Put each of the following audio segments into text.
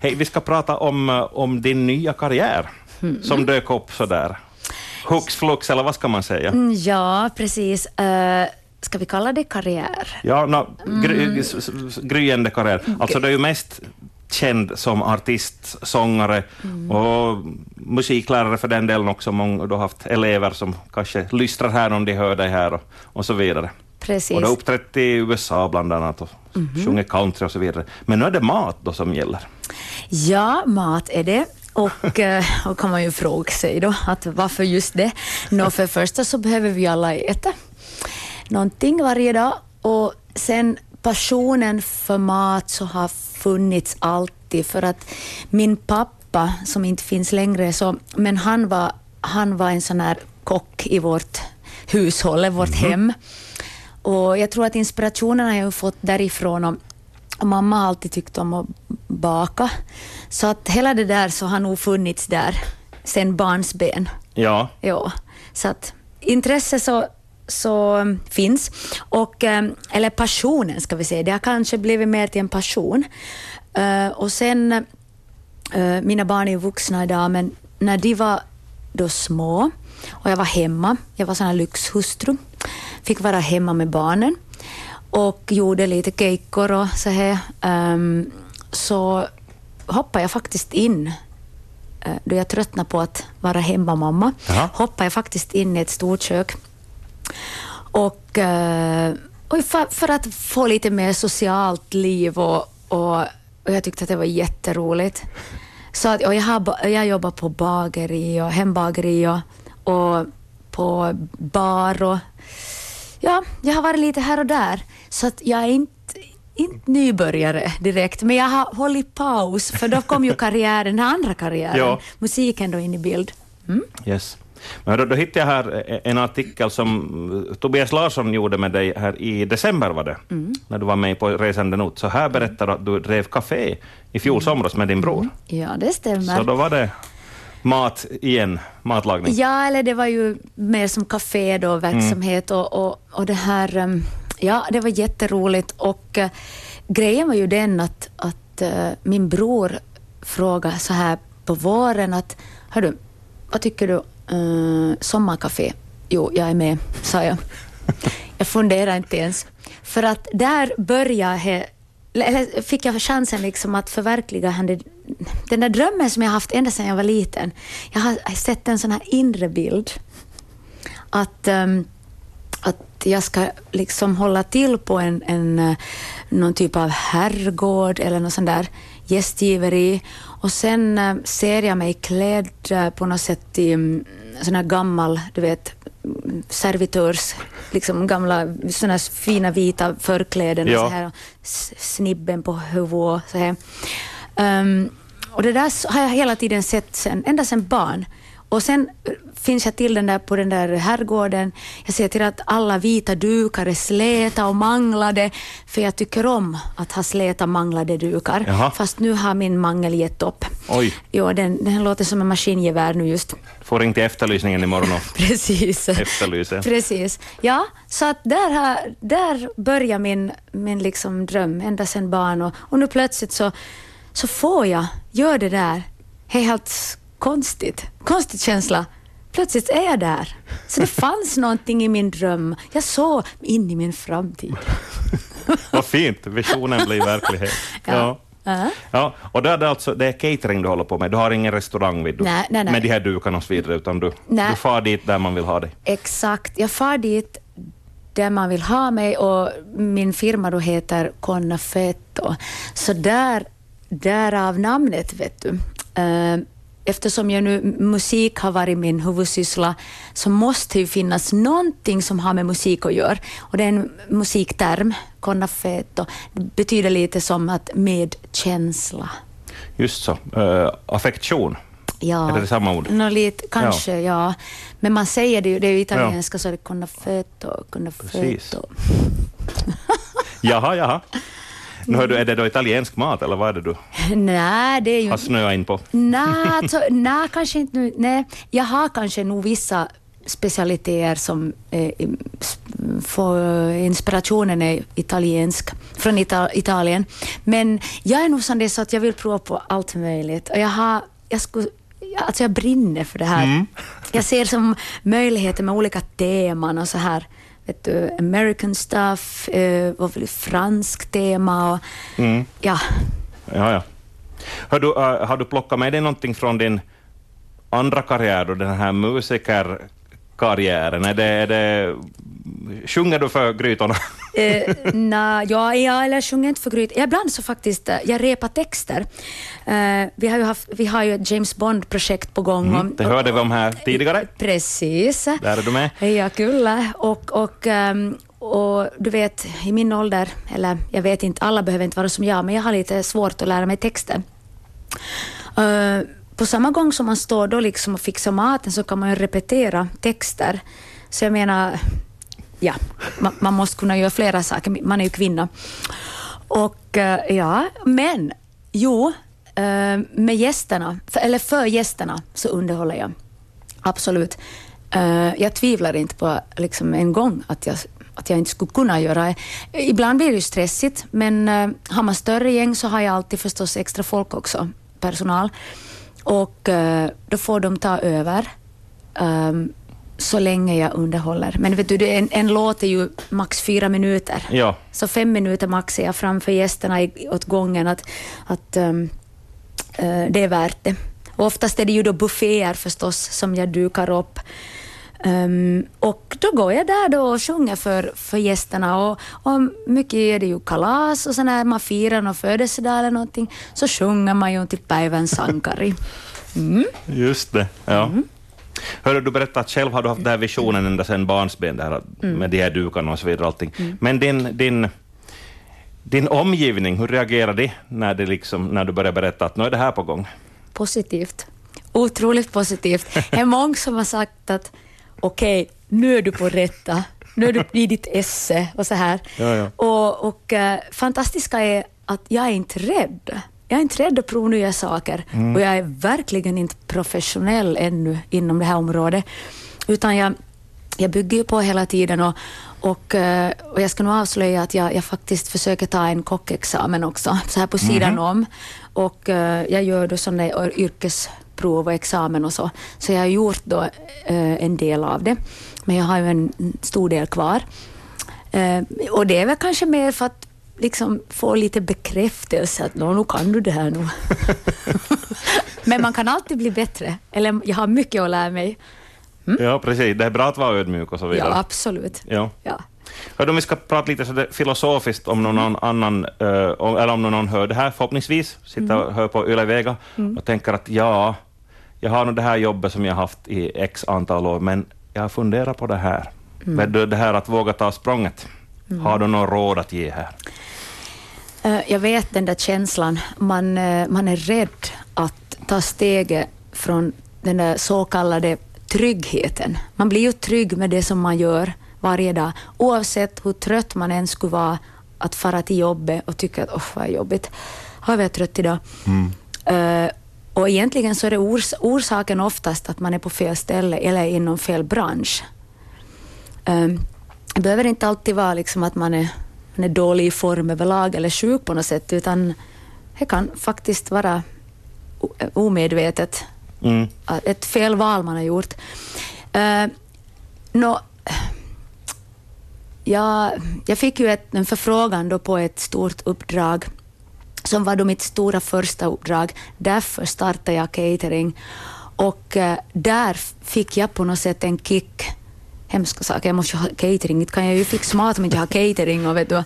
Hej, vi ska prata om, eh, om din nya karriär Mm. som dök upp sådär. Hux flux, eller vad ska man säga? Mm, Ja, precis. Uh, ska vi kalla det karriär? Ja, no, gry, Mm. gryende karriär. Alltså du är ju mest känd som artist, sångare Mm. och musiklärare för den delen också. Många, du har haft elever som kanske lystrar här om de hör dig här och, och så vidare. Precis. Och du har uppträtt i USA bland annat och Mhm. sjungit country och så vidare. Men nu är det mat då som gäller. Ja, mat är det. Och, eh, och kan man ju fråga sig då, att varför just det? Nå, för det första så behöver vi alla äta någonting varje dag och sen passionen för mat så har funnits alltid för att min pappa, som inte finns längre, så, men han var, han var en sån här kock i vårt hushåll, vårt hem. Och jag tror att inspirationen har jag fått därifrån och, och mamma har alltid tyckt om att baka. Så att hela det där så har nog funnits där sen barnsben. Ja, Ja, så att intresse så, så um, finns. Och, um, eller passionen ska vi säga, det har kanske blivit mer till en passion. Uh, och sen, uh, mina barn är vuxna idag, men när de var då små och jag var hemma, jag var sån här lyxhustru, fick vara hemma med barnen och gjorde lite keikkor och så här, um, så hoppade jag faktiskt in eh, då jag tröttnade på att vara hemmamamma, Jaha. hoppade jag faktiskt in i ett stort kök. Och, eh, och för, för att få lite mer socialt liv och, och, och jag tyckte att det var jätteroligt. Så att, och jag, har, jag jobbar på bageri och hembageri och, och på bar och ja, jag har varit lite här och där. Så att jag är inte, inte nybörjare direkt, men jag har hållit paus för då kom ju karriären, den andra karriären, Ja. musiken då in i bild. Mm. yes. Men då, då hittade jag här en artikel som eh, Tobias Larsson gjorde med dig här i december, var det? Mm. När du var med på Resande Not. Så här berättar du att du drev café i fjol somras med din bror. Ja, det stämmer. Så då var det mat igen, matlagning. Ja, eller det var ju mer som café då, verksamhet och, och, och det här, um, ja, det var jätteroligt och uh, grejen var ju den att, att uh, min bror frågade så här på våren att, hördu, vad tycker du, uh, sommarcafé? Jo, jag är med, sa jag. jag funderar inte ens. För att där började eller fick jag chansen liksom att förverkliga den där drömmen som jag haft ända sedan jag var liten. Jag har sett en sån här inre bild. Att, ehm, att jag ska liksom hålla till på en, en, eh, någon typ av herrgård eller något sånt där gästgiveri. Och sen eh, ser jag mig klädd eh, på något sätt i mm, sån här gammal, du vet, servitörs, liksom gamla såna här fina vita förkläden Ja. och så här, och snibben på huvudet så här. Ehm, och det där har jag hela tiden sett sen, ända sedan barn. Och sen eh, finns jag till den där på den där herrgården. Jag ser till att alla vita dukar är släta och manglade, för jag tycker om att ha släta manglade dukar. Jaha. Fast nu har min mangel gett upp. Oj. Jo, den, den låter som en maskingevär nu just. Får till efterlysningen imorgon och Precis. efterlysa. Precis. Ja, så att där, har, där börjar min, min liksom dröm, ända sedan barn. Och, och nu plötsligt så, så får jag göra det där. Det är helt konstigt. Konstig känsla. Plötsligt är jag där. Så det fanns någonting i min dröm. Jag såg in i min framtid. Vad fint, visionen blir verklighet. Ja. Ja. Ja, och då är det alltså det är catering du håller på med, du har ingen restaurang vid du, Nej, nej, nej. med de här dukarna och så vidare, utan du, Nej. du far dit där man vill ha dig. Exakt. Jag far dit där man vill ha mig och min firma då heter Connafetto. Så där, därav namnet, vet du. Eh, Eftersom jag nu, musik har varit min huvudsyssla så måste ju finnas någonting som har med musik att göra. Och det är en musikterm, Connafetto. Det betyder lite som att med känsla. Just så, uh, affektion. Ja, Är det det samma ord? Nå, lite, kanske, ja. Men man säger det ju, det är ju italienska, så är det connafetto, Precis. Jaha, jaha. Nu du, är det då italiensk mat eller vad är det du Nej, det är ju... har snöat in på? Nej, alltså, nej, kanske inte nu. Nej, jag har kanske nog vissa specialiteter som är för inspirationen är italiensk, från Ita Italien. Men jag är nog sån det så att jag vill prova på allt möjligt. Och jag, har, jag, skulle, alltså jag brinner för det här. Mm. Jag ser som möjligheter med olika teman och så här. Vet du, American stuff, eh, fransk tema och mm. ja. Ja, ja. Har du, uh, har du plockat med dig någonting från din andra karriär, då, den här musikerkarriären? Är det, är det, sjunger du för grytorna? eh, na, ja, ja, eller sjunger inte för grytorna. Ibland så faktiskt, eh, jag repar texter. Eh, vi, har ju haft, vi har ju ett James Bond-projekt på gång. Mm, det hörde vi om här tidigare. Precis. Där är du med. Ja, kul. Och, och, um, och du vet, i min ålder, eller jag vet inte, alla behöver inte vara som jag, men jag har lite svårt att lära mig texter. Uh, på samma gång som man står då liksom och fixar maten så kan man ju repetera texter. Så jag menar, ja, man, man måste kunna göra flera saker. Man är ju kvinna. Och eh, ja, men jo, eh, med gästerna, för, eller för gästerna så underhåller jag. Absolut. Eh, jag tvivlar inte på liksom en gång att jag att jag inte skulle kunna göra. Ibland blir det ju stressigt, men har man större gäng så har jag alltid förstås extra folk också, personal. Och då får de ta över um, så länge jag underhåller. Men vet du, en, en låt är ju max fyra minuter. Ja. Så fem minuter max är jag framför gästerna i, åt gången att, att um, uh, det är värt det. Och oftast är det ju då bufféer förstås som jag dukar upp. Um, och då går jag där då och sjunger för, för gästerna och, och mycket är det ju kalas och sen när man firar någon födelsedag eller någonting så sjunger man ju till Päivän sankari. Mm. Just det, ja. Mm. Hörru, du berättade att själv har du haft den här visionen ända sedan barnsben, där, mm. med de här dukarna och så vidare. Allting. Mm. Men din, din, din omgivning, hur reagerar de när, det liksom, när du börjar berätta att nu är det här på gång? Positivt. Otroligt positivt. Det är många som har sagt att okej, okay, nu är du på rätta, nu är du i ditt esse och så här. Ja, ja. Och, och uh, fantastiska är att jag är inte rädd. Jag är inte rädd att prova nya saker mm. och jag är verkligen inte professionell ännu inom det här området. Utan jag, jag bygger ju på hela tiden och, och, uh, och jag ska nog avslöja att jag, jag faktiskt försöker ta en kockexamen också, så här på sidan mm. om. Och uh, jag gör då sådana yrkes prov och examen och så. Så jag har gjort då eh, en del av det, men jag har ju en stor del kvar. Eh, och det är väl kanske mer för att liksom få lite bekräftelse att nu kan du det här nu. men man kan alltid bli bättre, eller jag har mycket att lära mig. Mm? Ja, precis. Det är bra att vara ödmjuk och så vidare. Ja, absolut. Ja. ja. Hör, om vi ska prata lite så filosofiskt om någon annan, uh, eller om någon hör det här förhoppningsvis, sitter och mm. hör på Yle Vega mm. och tänker att ja, jag har nog det här jobbet som jag haft i x antal år, men jag har funderat på det här. Mm. Det här att våga ta språnget. Mm. Har du något råd att ge här? Eh, jag vet den där känslan. Man, eh, man är rädd att ta steget från den där så kallade tryggheten. Man blir ju trygg med det som man gör varje dag, oavsett hur trött man än skulle vara att fara till jobbet och tycka att oh, vad jobbigt, har vi trött idag. Mm. Uh, och egentligen så är det ors orsaken oftast att man är på fel ställe eller inom fel bransch. Um, det behöver inte alltid vara liksom att man är, man är dålig i form överlag eller sjuk på något sätt, utan det kan faktiskt vara omedvetet. Mm. Ett fel val man har gjort. Uh, no, ja, jag fick ju ett, en förfrågan då på ett stort uppdrag som var då mitt stora första uppdrag. Därför startade jag catering och eh, där fick jag på något sätt en kick. Hemska saker, jag måste ha catering, inte kan jag ju fixa mat om inte jag har catering. Och, vet du,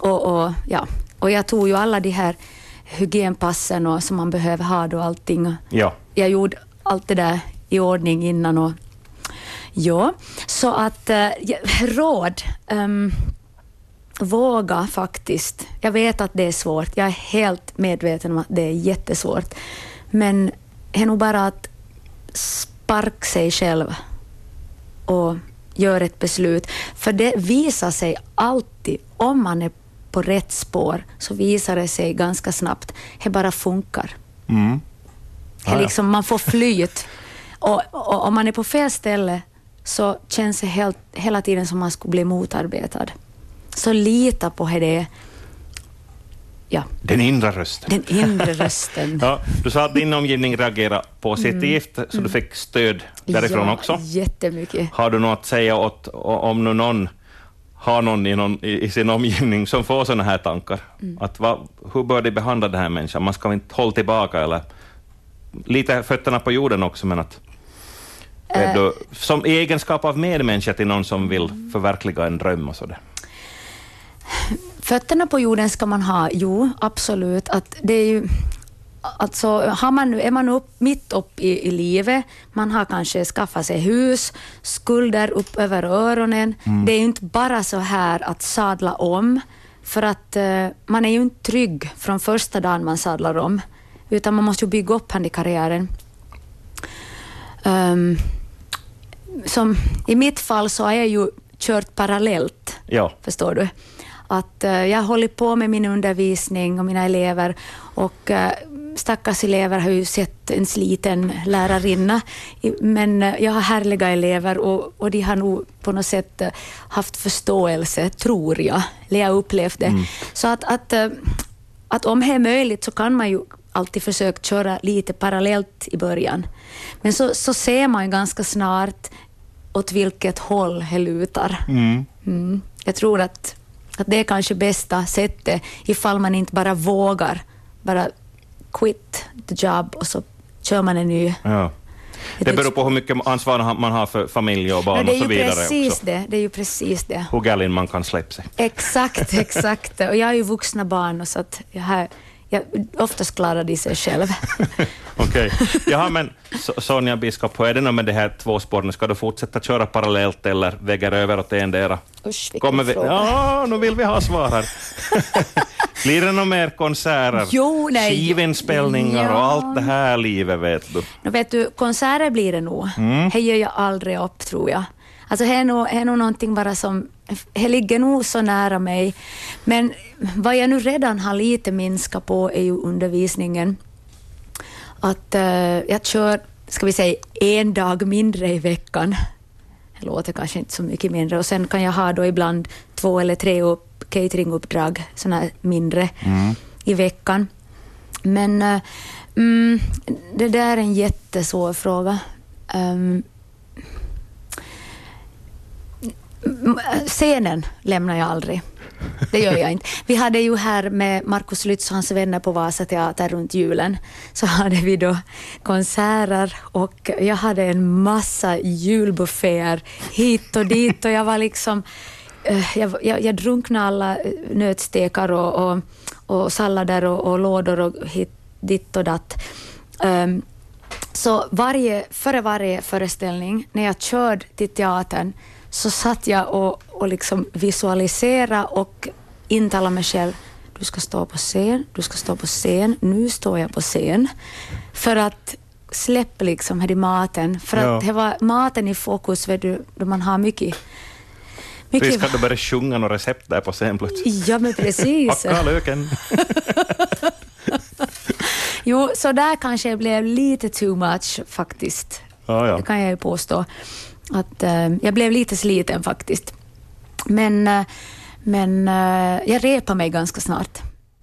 och, och, ja. och jag tog ju alla de här hygienpassen och, som man behöver ha då allting. Ja. Jag gjorde allt det där i ordning innan. Och, ja, så att äh, råd. Um, våga faktiskt. Jag vet att det är svårt. Jag är helt medveten om att det är jättesvårt. Men det är nog bara att sparka sig själv och göra ett beslut. För det visar sig alltid, om man är på rätt spår, så visar det sig ganska snabbt. Det bara funkar. Mm. Ah, liksom, man får flyt. och, och om man är på fel ställe, så känns det helt, hela tiden som man skulle bli motarbetad. Så lita på det. Ja. Den inre rösten. Den inre rösten. ja, du sa att din omgivning reagerade positivt, mm. så du fick stöd därifrån ja, också. jättemycket. Har du något att säga åt, om nu någon har någon i, någon i, sin omgivning som får sådana här tankar? Mm. Att va, hur bör de behandla den här människan? Man ska inte hålla tillbaka eller lite fötterna på jorden också, men att äh. du, som egenskap av medmänniska till någon som vill förverkliga en dröm och sådär. Fötterna på jorden ska man ha, jo, absolut. Att det är ju, alltså, har man, är man upp, mitt upp i, i livet, man har kanske skaffat sig hus, skulder upp över öronen. Mm. Det är ju inte bara så här att sadla om, för att uh, man är ju inte trygg från första dagen man sadlar om, utan man måste ju bygga upp karriären. Um, som I mitt fall så har jag ju kört parallellt, ja. förstår du att uh, jag håller på med min undervisning och mina elever och uh, stackars elever har ju sett en sliten lärarinna, men uh, jag har härliga elever och, och de har nog på något sätt haft förståelse, tror jag, eller jag upplevt det. Mm. Så att, att, att om det är möjligt så kan man ju alltid försöka köra lite parallellt i början. Men så, så ser man ju ganska snart åt vilket håll det lutar. Mm. Mm. Jag tror att att det är kanske bästa sättet ifall man inte bara vågar bara quit the job och så kör man en ny. Ja. Det beror på hur mycket ansvar man har för familj och barn och så vidare. Precis också. Det, det är ju precis det. Hur galen man kan släppa sig. Exakt, exakt. Och jag har ju vuxna barn så att jag har Ja, oftast klarar de sig själv. Okej. Okay. Jaha, men Sonja Biskop, hur är det med de här två spåren? Ska du fortsätta köra parallellt eller väger över åt endera? Usch, vilken vi... fråga. Ja, nu vill vi ha svar här. Blir det några mer konserter, jo, nej. skivinspelningar ja. och allt det här livet, vet du? No, vet du, konserter blir det nog. Mm. Det ger jag aldrig upp, tror jag. Alltså, det är nog, är nog någonting bara som det ligger nog så nära mig. Men vad jag nu redan har lite minskat på är ju undervisningen. Att uh, jag kör, ska vi säga, en dag mindre i veckan. Det låter kanske inte så mycket mindre. Och sen kan jag ha då ibland två eller tre upp, cateringuppdrag, sådana mindre, mm. i veckan. Men uh, mm, det där är en jättesvår fråga. Um, scenen lämnar jag aldrig. Det gör jag inte. Vi hade ju här med Markus Lytz och hans vänner på Vasateatern runt julen, så hade vi då konserter och jag hade en massa julbufféer hit och dit och jag var liksom eh, jag, jag, jag drunknade alla eh, nötstekar och, och, och sallader och, och lådor och hit, ditt och datt. Um, så varje, före varje föreställning, när jag körde till teatern, så satt jag och, och liksom visualiserade och intalade mig själv du ska stå på scen, du ska stå på scen, nu står jag på scen. För att släppa liksom här i maten. För ja. att det var maten i fokus vet du, då man har mycket mycket... Visst kan du börja sjunga något recept där på scen plötsligt? Ja, men precis. Hacka löken. jo, så där kanske det blev lite too much faktiskt. Ja, ja. Det kan jag ju påstå att eh, jag blev lite sliten faktiskt. Men, eh, men eh, jag repade mig ganska snart.